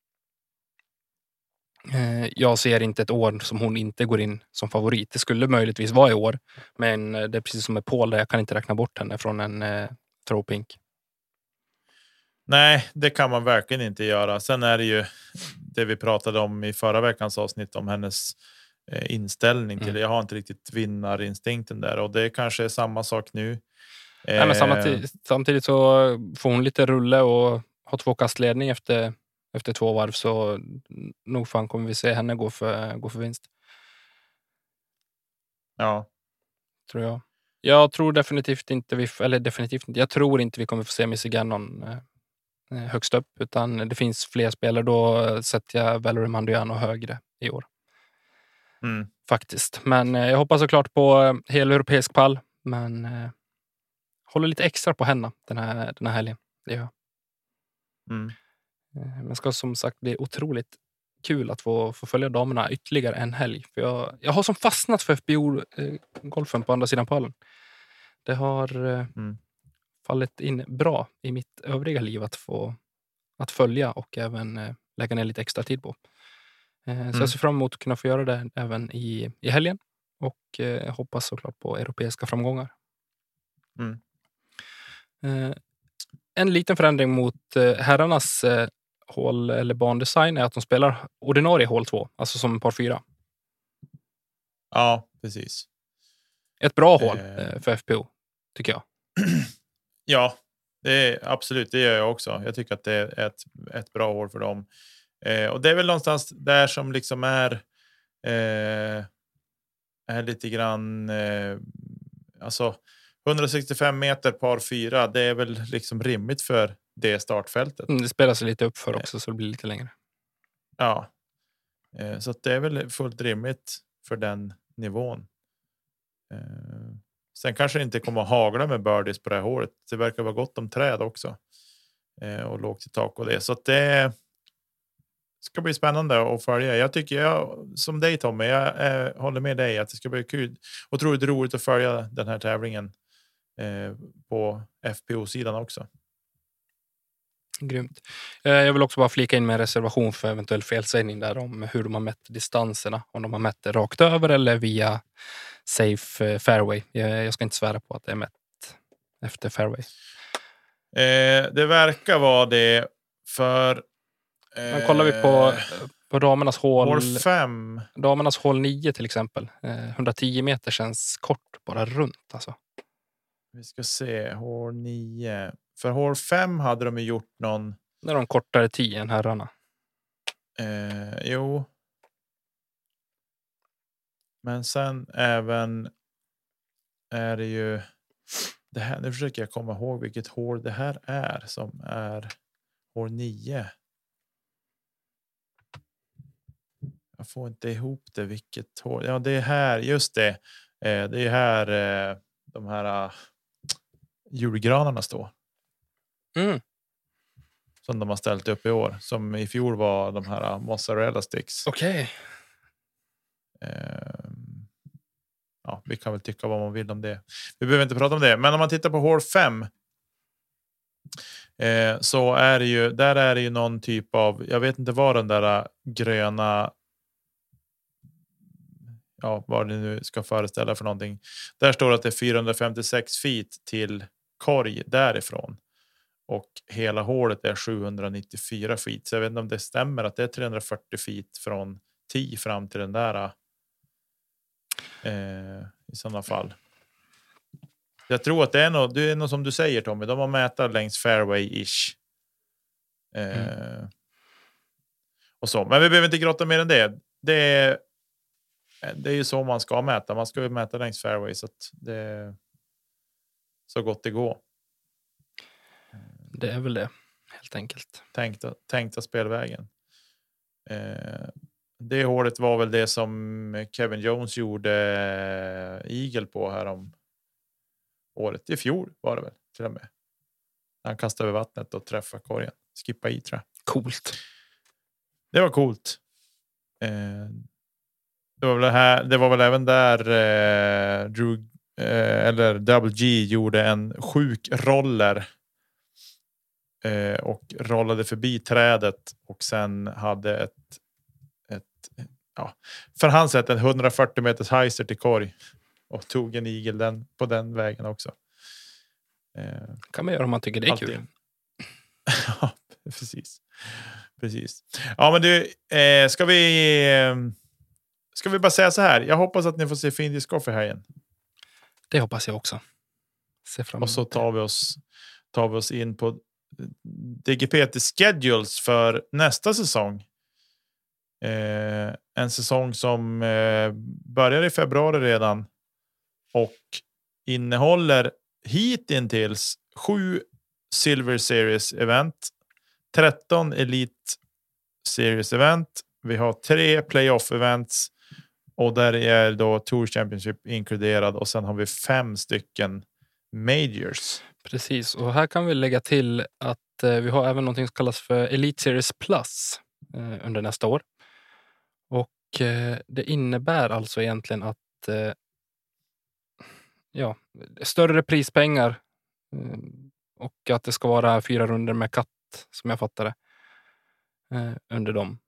A: Eh, jag ser inte ett år som hon inte går in som favorit. Det skulle möjligtvis vara i år, men eh, det är precis som med Paul, där jag kan inte räkna bort henne från en eh, throwpink.
B: Nej, det kan man verkligen inte göra. Sen är det ju det vi pratade om i förra veckans avsnitt om hennes eh, inställning till
A: Mm.
B: det. Jag har inte riktigt vinnarinstinkten där och det kanske är samma sak nu.
A: Nej, men
B: Eh,
A: samtidigt, samtidigt så får hon lite rulle och har två kastledning efter, efter två varv så nog fan kommer vi se henne gå för, gå för vinst.
B: Ja,
A: tror jag. Jag tror definitivt inte vi, eller definitivt inte, jag tror inte vi kommer få se Missy Gannon eh, högst upp, utan det finns fler spelare. Då eh, sätter jag Valerie Mandiano högre i år
B: mm.
A: faktiskt. Men eh, jag hoppas såklart på eh, hel europeisk pall, men eh, håller lite extra på henne den här, den här helgen. Det gör jag.
B: Mm.
A: Eh, Men ska som sagt bli otroligt kul att få, få följa damerna ytterligare en helg. För jag, jag har som fastnat för FBO-golfen på andra sidan pallen. Det har eh,
B: Mm.
A: Fallit in bra i mitt övriga liv att få att följa och även eh, lägga ner lite extra tid på. Eh, Så
B: Mm.
A: jag ser fram emot att kunna få göra det även i, i helgen och eh, hoppas såklart på europeiska framgångar.
B: Mm.
A: Eh, en liten förändring mot eh, herrarnas eh, hål eller bandesign är att de spelar ordinarie hål 2, alltså som par 4.
B: ja precis.
A: Ett bra hål för FPO, tycker jag.
B: Ja, det är, absolut. Det gör jag också. Jag tycker att det är ett, ett bra år för dem. Eh, och det är väl någonstans där som liksom är. Eh, är lite grann. Eh, alltså 165 meter par fyra. Det är väl liksom rimligt för det startfältet.
A: Mm, Det spelar sig lite upp för också, så det blir lite längre.
B: Ja, eh, så det är väl fullt rimligt för den nivån. Sen kanske det inte kommer att hagla med birdies på det här hålet. Det verkar vara gott om träd också eh, och lågt i tak och det så att det ska bli spännande att följa. Jag tycker jag som dig Tommy, jag eh, håller med dig att det ska bli kul. Otroligt roligt att följa den här tävlingen eh, på FPO sidan också.
A: Grymt. Eh, jag vill också bara flika in med en reservation för eventuell felsägning där om hur de har mätt distanserna. Om de har mätt det rakt över eller via safe eh, fairway. Jag jag ska inte svära på att det är mätt efter fairway.
B: Eh, det verkar vara det för.
A: Men kollar vi på,
B: eh,
A: på damernas hål,
B: Hål fem.
A: damernas hål 9 till exempel. Eh, 110 meter känns kort bara runt. Alltså.
B: Vi ska se hål nio. För hål fem hade de gjort någon.
A: Nu är de kortare 10 än herrarna.
B: Eh, jo. Men sen även. Är det ju. Det här, nu försöker jag komma ihåg vilket hål det här är som är hål nio. Jag får inte ihop det. Vilket hål? Ja, det är här. Just det. Eh, det är här eh, de här uh, julgranarna står.
A: Mm.
B: Som de har ställt upp i år. Som i fjol var de här uh, mozzarella sticks.
A: Okej.
B: Ehm, ja, vi kan väl tycka vad man vill om det. Vi behöver inte prata om det, men om man tittar på hål 5. Eh, så är det ju där är det ju någon typ av. Jag vet inte vad den där äh, gröna. Ja, vad det nu ska föreställa för någonting. Där står det att det är 456 feet till korg därifrån. Och hela hålet är 794 feet. Så jag vet inte om det stämmer att det är 340 feet från 10 fram till den där. Äh, Eh, I sådana fall. Jag tror att det är något, det är något som du säger Tommy. De har mätat längs fairway ish. Eh, Och så, men vi behöver inte grotta mer än det. Det är. Det är ju så man ska mäta. Man ska ju mäta längs fairway så att det. är Så gott det går.
A: det är väl det helt enkelt.
B: tänkta, tänkta spelvägen. Eh, det hålet var väl det som Kevin Jones gjorde eh, Eagle på här om året. I fjol var det väl till och med. Han kastade över vattnet och träffade korgen. Skippa i tror jag.
A: Coolt.
B: Det var coolt. Eh, det, var väl det, här, det var väl även där eh, Drew, eh, eller Double G gjorde en sjuk roller. Eh, och rollade förbi trädet och sen hade ett ja, för hans sätt en 140 meters heiser till korg och tog en igel den, på den vägen också. Eh,
A: kan man göra om man tycker det är
B: Alltid.
A: kul.
B: Ja, precis. Precis. Ja, men du, eh, ska vi? Eh, ska vi bara säga så här? Jag hoppas att ni får se fin discgolf i helgen
A: Det hoppas jag också. Se fram
B: och så tar vi oss tar vi oss in på DGPT schedules för nästa säsong. Eh, en säsong som eh, börjar i februari redan och innehåller hittills sju Silver Series event, 13 Elite Series event. Vi har tre playoff events och där är då Tour Championship inkluderad och sen har vi fem stycken majors.
A: Precis, och här kan vi lägga till att eh, vi har även något som kallas för Elite Series Plus eh, under nästa år. Och eh, det innebär alltså egentligen att eh, ja, större prispengar eh, och att det ska vara fyra runder med katt som jag fattar det eh, under dem.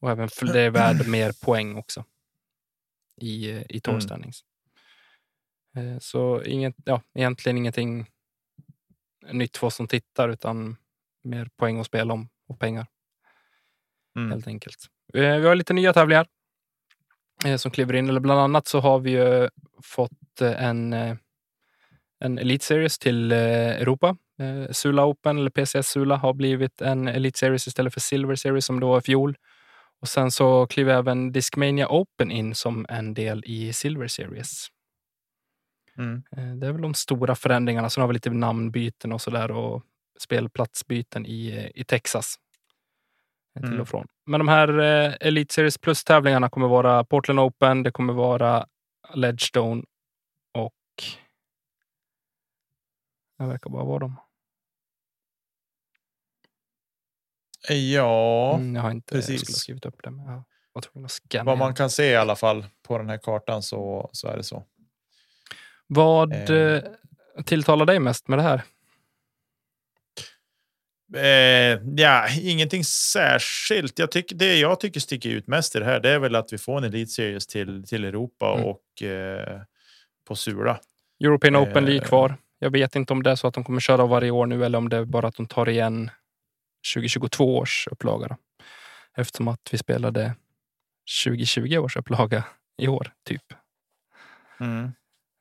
A: Och även för det är värd mer poäng också i, eh, i tour
B: Mm.
A: standings. Eh, Så inget, ja, egentligen ingenting nytt för oss som tittar utan mer poäng att spela om och pengar
B: Mm.
A: helt enkelt. Eh, Vi har lite nya tävlingar eh, som kliver in. Eller bland annat så har vi ju fått eh, en, en Elite Series till Europa. Sula Open eller PCS Sula har blivit en Elite Series istället för Silver Series som det var i fjol. Och sen så kliver även Discmania Open in som en del i Silver Series.
B: Mm.
A: Det är väl de stora förändringarna. Sen har vi lite namnbyten och sådär och spelplatsbyten i, i Texas. Till
B: Mm.
A: och från. Men de här eh, Elite Series Plus-tävlingarna kommer vara Portland Open, det kommer vara Ledgestone och det verkar bara vara dem.
B: Ja,
A: Mm, jag har inte jag
B: precis.
A: ha skrivit upp det, men jag var tvungen att scanna.
B: vad man kan se i alla fall på den här kartan så, så är det så.
A: Vad
B: Eh.
A: eh, tilltalar dig mest med det här?
B: Eh, ja, ingenting särskilt. Jag tycker, det jag tycker sticker ut mest i det här det är väl att vi får en Elite Series till, till Europa
A: Mm.
B: och eh, på Sula.
A: European Open ligger
B: Eh.
A: kvar. Jag vet inte om det är så att de kommer köra varje år nu eller om det är bara att de tar igen 2022 års upplaga. Då. Eftersom att vi spelade 2020 års upplaga i år, typ.
B: Mm.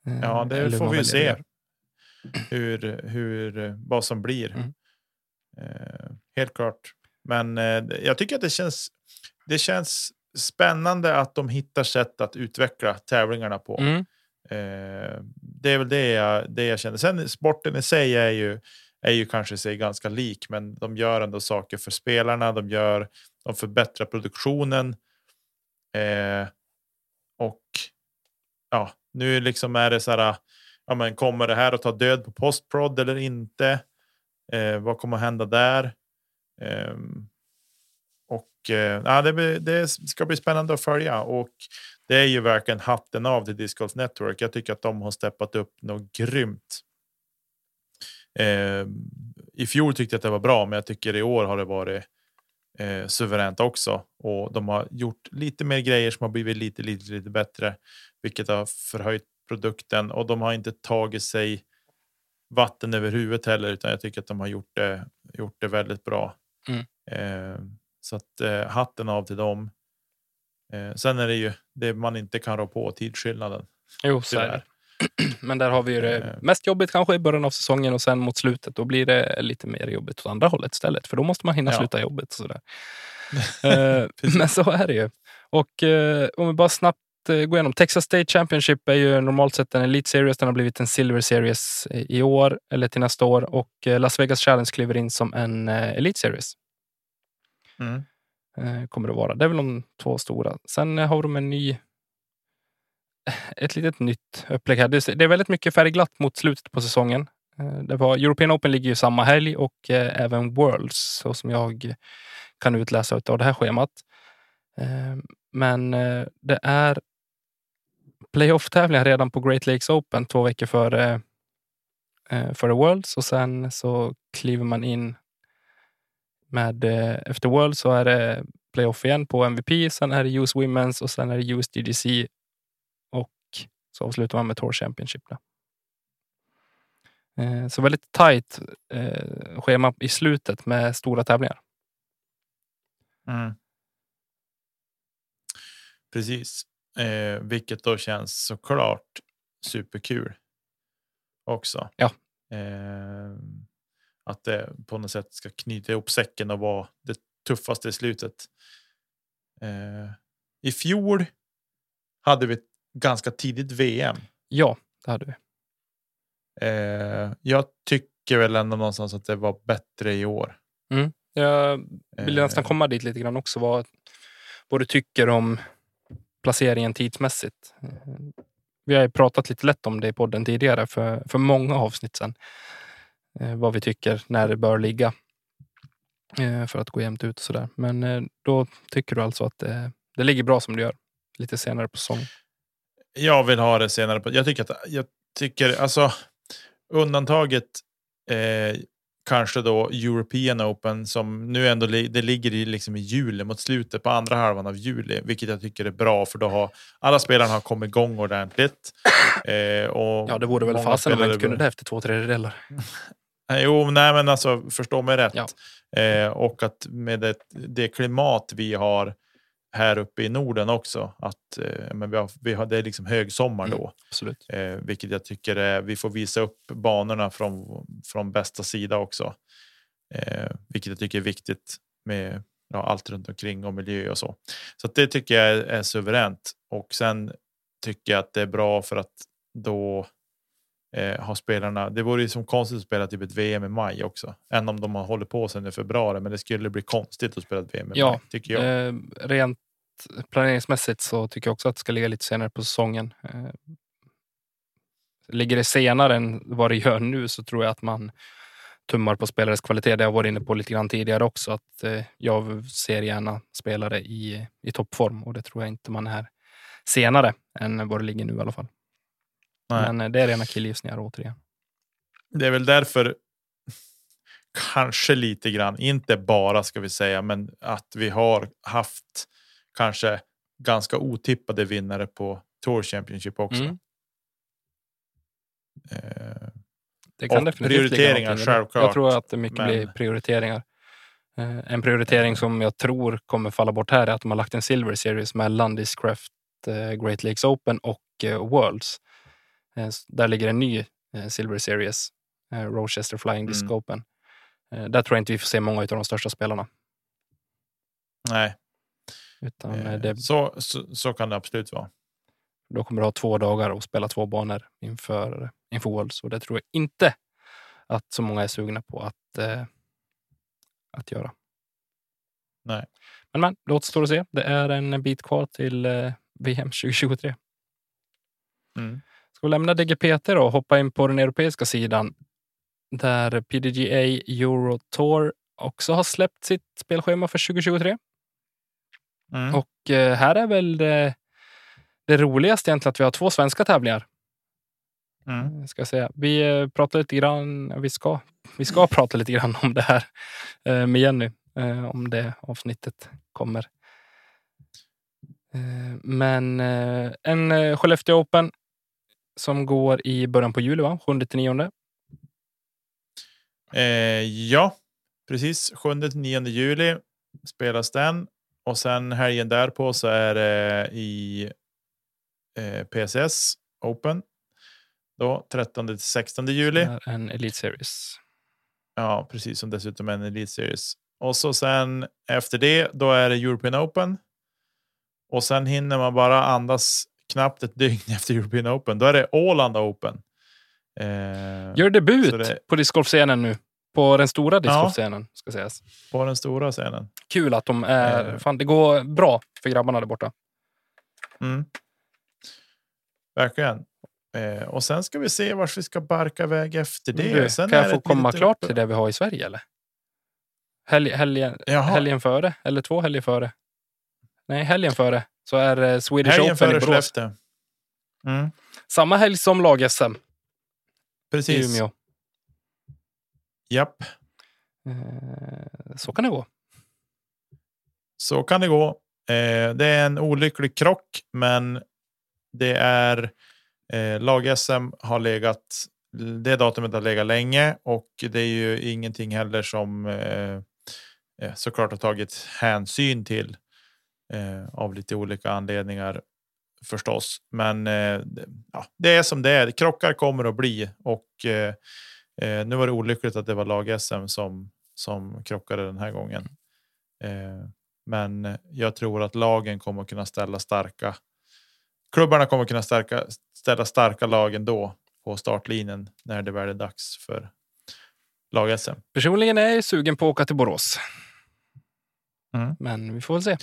A: Eh,
B: Ja, det
A: eller
B: får vi se. Hur, hur, vad som blir.
A: Mm.
B: Eh, helt klart. Men eh, jag tycker att det känns, det känns spännande att de hittar sätt att utveckla tävlingarna på.
A: Mm.
B: Eh, det är väl det jag, det jag känner. Sen sporten i sig är ju, är ju kanske sig ganska lik, men de gör ändå saker för spelarna. De gör, de förbättrar produktionen. Eh, och ja, nu liksom är det så här. Ja, men kommer det här att ta död på postprod eller inte? Eh, vad kommer att hända där? Eh, och eh, ja, det, det ska bli spännande att följa och det är ju verkligen hatten av till Disc Golf Network. Jag tycker att de har steppat upp något grymt. Eh, I fjol tyckte jag att det var bra, men jag tycker i år har det varit eh, suveränt också. Och de har gjort lite mer grejer som har blivit lite, lite, lite bättre, vilket har förhöjt produkten och de har inte tagit sig vatten över huvudet heller, utan jag tycker att de har gjort det, gjort det väldigt bra.
A: Mm.
B: Eh, så att eh, hatten av till dem. Eh, sen är det ju det man inte kan rå på, tidsskillnaden.
A: Jo, så är det. Men där har vi ju det
B: Eh.
A: mest jobbigt kanske i början av säsongen och sen mot slutet. Då blir det lite mer jobbigt åt andra hållet istället. För då måste man hinna
B: Ja.
A: sluta jobbet. Och sådär. Eh. Men så är det ju. Och eh, om vi bara snabbt gå igenom. Texas State Championship är ju normalt sett en Elite Series. Den har blivit en Silver Series i år eller till nästa år och eh, Las Vegas Challenge kliver in som en eh, Elite Series.
B: Mm.
A: Eh, kommer det vara. Det är väl de två stora. Sen eh, har de en ny ett litet nytt upplägg här. Det är- väldigt mycket färgglatt mot slutet på säsongen. Eh, Det var, European Open ligger ju samma helg och eh, även Worlds så som jag kan utläsa av det här schemat. Eh, Men eh, det är playoff-tävlingar redan på Great Lakes Open två veckor före, eh, före Worlds och sen så kliver man in med eh, efter Worlds så är det playoff igen på MVP. Sen är det US Women's och sen är det US DGC och så avslutar man med Tour Championship. Då. Eh, Så väldigt tajt eh, schema i slutet med stora tävlingar.
B: Mm. Precis, eh, vilket då känns såklart superkul också.
A: Ja.
B: Eh, att det på något sätt ska knyta ihop säcken och vara det tuffaste i slutet. Eh, I fjol hade vi ett ganska tidigt VM.
A: Ja, det hade vi.
B: Eh, jag tycker väl ändå någonstans att det var bättre i år.
A: Jag vill
B: Eh.
A: nästan komma dit lite grann också. Vad, vad du tycker om placeringen tidsmässigt. Vi har ju pratat lite lätt om det i podden tidigare för, för många avsnitt sedan. Eh, vad vi tycker när det bör ligga. Eh, för att gå jämnt ut och sådär. Men eh, då tycker du alltså att det, det ligger bra som det gör. Lite senare på säsongen.
B: Jag vill ha det senare. På, jag tycker att jag tycker alltså undantaget eh, kanske då European Open som nu ändå det ligger i, liksom i juli mot slutet på andra halvan av juli, vilket jag tycker är bra för då har alla spelarna har kommit igång ordentligt. Eh, och
A: Ja, det vore väl fasen om man inte kunde det efter två tredjedelar.
B: Jo, nej, men alltså förstå mig rätt.
A: Ja.
B: Eh, och att med det, det klimat vi har här uppe i Norden också, att eh, men vi har, vi har, det är liksom högsommar
A: Mm.
B: då.
A: Absolut.
B: Eh, vilket jag tycker är, vi får visa upp banorna från, från bästa sida också. Eh, vilket jag tycker är viktigt med ja, allt runt omkring och miljö och så. Så det tycker jag är, är suveränt. Och sen tycker jag att det är bra för att då eh, har spelarna. Det vore ju som konstigt att spela typ ett VM i maj också, än om de har hållit på sen i februari. Men det skulle bli konstigt att spela ett VM i
A: Ja,
B: maj tycker jag.
A: Eh, rent planeringsmässigt så tycker jag också att det ska ligga lite senare på säsongen. Eh, ligger det senare än vad det gör nu så tror jag att man tummar på spelares kvalitet. Det har jag varit inne på lite grann tidigare också. Att eh, jag ser gärna spelare i, i toppform och det tror jag inte man är senare än vad det ligger nu i alla fall.
B: Nej.
A: Men eh, det är rena killgissningar återigen.
B: Det är väl därför kanske lite grann, inte bara ska vi säga, men att vi har haft kanske ganska otippade vinnare på Tour Championship också.
A: Mm.
B: Eh,
A: Det kan definitivt
B: prioriteringar, självklart,
A: Jag tror att det mycket
B: men-
A: blir prioriteringar. Eh, En prioritering som jag tror kommer falla bort här är att de har lagt en Silver Series mellan Discraft eh, Great Lakes Open och Worlds. Eh, Där ligger en ny eh, Silver Series, eh, Rochester Flying Disc
B: Mm.
A: Open. Där tror jag inte vi får se många av de största spelarna.
B: nej,
A: Utan det,
B: så, så, så kan det absolut vara.
A: då kommer du ha två dagar och spela två banor inför, inför Worlds. Och det tror jag inte att så många är sugna på att, eh, att göra.
B: Nej.
A: Men, men det återstår att se. Det är en bit kvar till eh, VM 2023.
B: Mm.
A: Ska vi lämna DGPT då och hoppa in på den europeiska sidan där PDGA Euro Tour också har släppt sitt spelschema för 2023.
B: Mm.
A: Och eh, här är väl det, det roligaste egentligen att vi har två svenska tävlingar.
B: Mm.
A: Ska jag säga. Vi eh, pratar lite grann, vi ska, vi ska prata lite grann om det här eh, med Jenny, eh, om det avsnittet kommer. Eh, Men eh, en eh, Skellefteå Open som går i början på juli, va? 7-9.
B: Eh, ja, precis. 7-9 juli spelas den och sen helgen därpå så är det i eh, PSS Open. Då 13 till 16 juli.
A: En Elite Series.
B: Ja, precis som dessutom en Elite Series. Och så sen efter det, då är det European Open. Och sen hinner man bara andas knappt ett dygn efter European Open. Då är det Åland Open. Eh,
A: Gör debut
B: det-
A: på discgolfscenen nu. På den stora discgolfscenen, ska sägas.
B: på den stora scenen.
A: Kul att de är...
B: Eh.
A: Fan, det går bra för grabbarna där borta.
B: Mm. Verkligen. Eh, och sen ska vi se vart vi ska barka iväg efter det.
A: Du,
B: sen
A: kan jag få komma klart
B: uppe-
A: till det vi har i Sverige, eller? Helg, helgen,
B: Jaha.
A: helgen före, eller två helger före. Nej, helgen före. Så är eh, Swedish
B: Helgen
A: Open i Borås.
B: Mm,
A: Samma helg som lag-SM i
B: precis.
A: Umeå.
B: Japp,
A: Eh, Så kan det gå.
B: så kan det gå. Eh, det är en olycklig krock, men det är lag-SM har legat. Det datumet har legat länge och det är ju ingenting heller som såklart har tagit hänsyn till eh, av lite olika anledningar förstås. Men eh, ja, det är som det är. Krockar kommer att bli och eh, eh, nu var det olyckligt att det var lag-SM som som krockade den här gången. Eh, men jag tror att lagen kommer att kunna ställa starka. Klubbarna kommer att kunna stärka, ställa starka lagen då på startlinjen när det väl är dags för lag-SM.
A: Personligen är jag sugen på att åka till Borås.
B: Mm.
A: Men vi får väl se.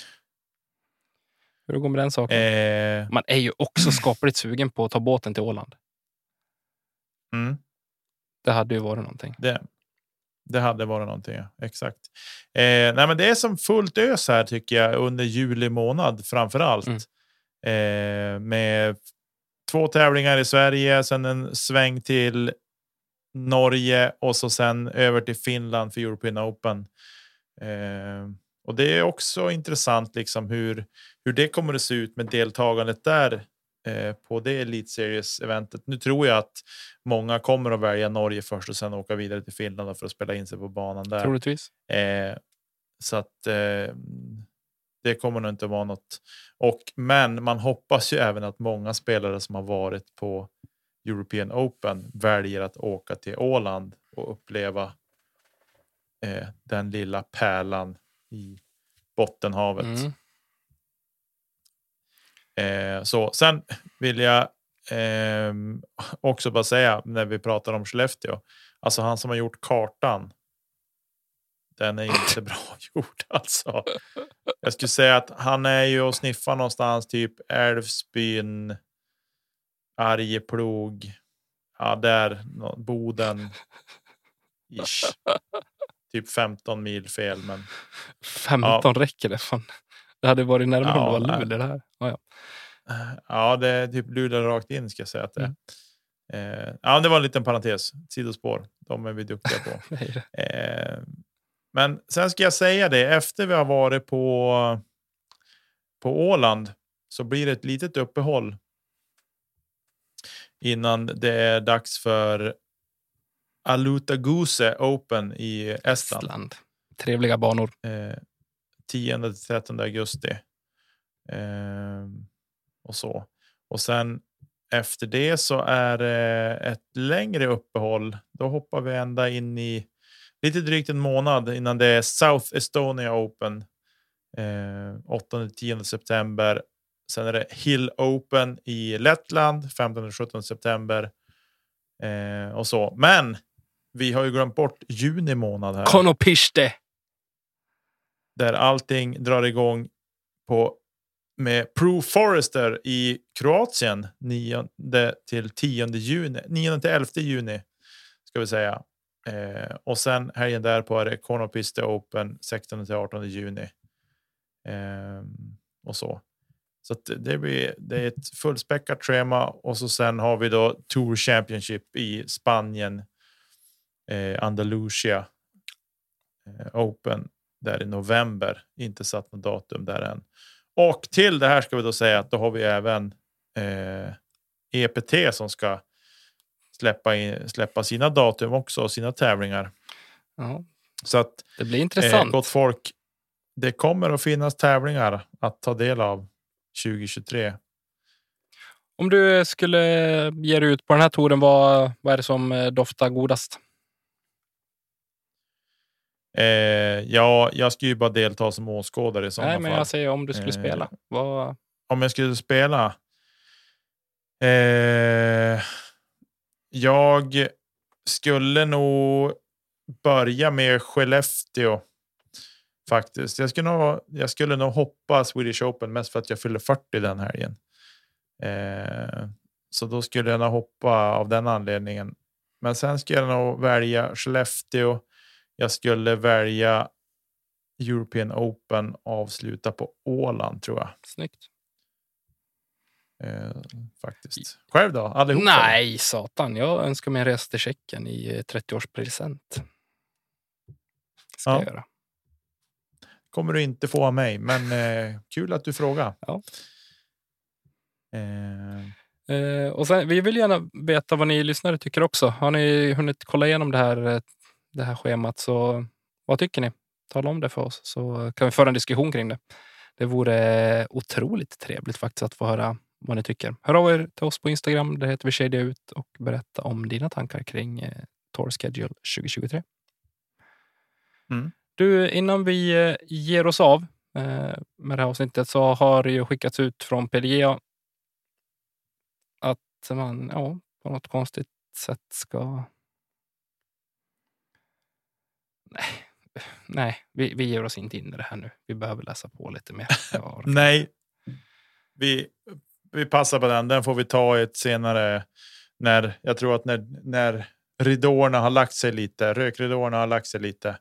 A: Hur det går med den saken.
B: Eh,
A: Man är ju också skapligt sugen på att ta båten till Åland.
B: mm.
A: Det hade ju varit någonting.
B: Det, det hade varit någonting, ja. exakt. Eh, nej, men det är som fullt ös här tycker jag under juli månad framför allt.
A: Mm.
B: Eh, med två tävlingar i Sverige, sen en sväng till Norge och så sen över till Finland för European Open. Eh, och det är också intressant liksom hur, hur det kommer att se ut med deltagandet där eh, på det Elite Series eventet. Nu tror jag att många kommer att välja Norge först och sen åka vidare till Finland för att spela in sig på banan där.
A: Troligtvis.
B: Eh, så att eh, det kommer nog inte vara något. Och men man hoppas ju även att många spelare som har varit på European Open väljer att åka till Åland och uppleva eh, den lilla pärlan i Bottenhavet.
A: Mm.
B: Eh, så sen vill jag ehm, också bara säga när vi pratar om Skellefteå, alltså han som har gjort kartan. Den är inte bra gjord alltså. Jag skulle säga att han är ju och sniffar någonstans typ Älvsbyn, Arjeplog, ja där, Boden. Ish. Typ 15 mil fel, men
A: 15 räcker det. Fan. Det hade varit närmare
B: Ja,
A: om det var. Luleå det här. Ja, ja.
B: Ja, det är typ Luleå rakt in ska jag säga att det.
A: Mm.
B: Eh, ja, det var en liten parentes. Sidospår. De är vi duktiga på. Eh, men sen ska jag säga det. Efter vi har varit på på Åland så blir det ett litet uppehåll. Innan det är dags för Alutaguse Open i Estland.
A: Estland. Trevliga banor.
B: Eh, 10-13 augusti. Eh, och så. Och sen efter det så är det ett längre uppehåll. Då hoppar vi ända in i lite drygt en månad innan det är South Estonia Open. Eh, 8-10 september. Sen är det Hill Open i Lettland 15-17 september. Eh, och så. Men vi har ju glömt bort juni månad här
A: Konopiste.
B: där allting drar igång på med Pro Forester i Kroatien 9 till 10 juni, 9 till 11 juni ska vi säga. Eh, och sen helgen därpå är det Konopiste Open 16 till 18 juni. Eh, och så. Så det blir det är ett fullspäckat schema och så sen har vi då Tour Championship i Spanien. Eh, Andalusia eh, Open där i november. Inte satt något datum där än. Och till det här ska vi då säga att då har vi även eh, EPT som ska släppa, in, släppa sina datum också och sina tävlingar.
A: Ja,
B: Så att
A: det blir
B: eh,
A: intressant.
B: gott folk, det kommer att finnas tävlingar att ta del av 2023.
A: Om du skulle ge dig ut på den här touren, vad, vad är det som eh, doftar godast?
B: Eh, ja, jag ska ju bara delta som åskådare i sådana
A: Nej,
B: fall.
A: men jag säger om du skulle
B: Eh,
A: spela. Vad,
B: Om jag skulle spela. Eh, jag skulle nog börja med Skellefteå. Faktiskt. Jag skulle, nog, jag skulle nog hoppa Swedish Open mest för att jag fyller 40 den helgen. Eh, så då skulle jag nog hoppa av den anledningen. Men sen skulle jag nog välja Skellefteå. Jag skulle välja European Open avsluta på Åland tror jag.
A: Snyggt.
B: Eh, faktiskt. Själv då? Allihopa?
A: Nej, satan. Jag önskar mig en resa till Tjeckien i 30-årspresent. Ska
B: Ja.
A: jag göra.
B: kommer du inte få av mig, men eh, kul att du frågar.
A: Ja.
B: Eh,
A: Eh, och sen, vi vill gärna veta vad ni lyssnare tycker också. Har ni hunnit kolla igenom det här, eh, det här schemat så vad tycker ni? Tala om det för oss så kan vi föra en diskussion kring det. Det vore otroligt trevligt faktiskt att få höra vad ni tycker. Hör av er till oss på Instagram. Det heter vi Kedja ut och berätta om dina tankar kring eh, Tour Schedule 2023.
B: Mm.
A: Du, innan vi eh, ger oss av eh, med det här avsnittet så har det ju skickats ut från PDGA att man ja, på något konstigt sätt ska... Nej, nej vi, vi ger oss inte in i det här nu. Vi behöver läsa på lite mer.
B: Nej, vi, vi passar på den. Den får vi ta i ett senare. När jag tror att när, när ridåerna har lagt sig lite, rökridåerna har lagt sig lite.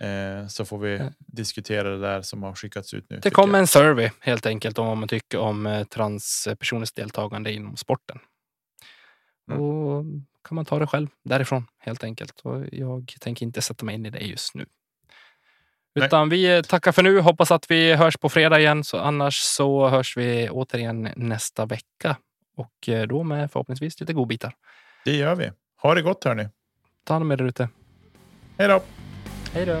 B: Eh, så får vi
A: Mm.
B: diskutera det där som har skickats ut nu.
A: Det kommer
B: jag.
A: en survey helt enkelt om vad man tycker om eh, transpersoners deltagande inom sporten.
B: Mm.
A: Och kan man ta det själv därifrån helt enkelt. Och jag tänker inte sätta mig in i det just nu.
B: Nej.
A: Utan vi eh, tackar för nu. Hoppas att vi hörs på fredag igen. Så annars så hörs vi återigen nästa vecka. Och eh, då med förhoppningsvis lite godbitar.
B: Det gör vi. Ha det gott hörni.
A: Ta hand om er ute.
B: Hej då!
A: Hej då!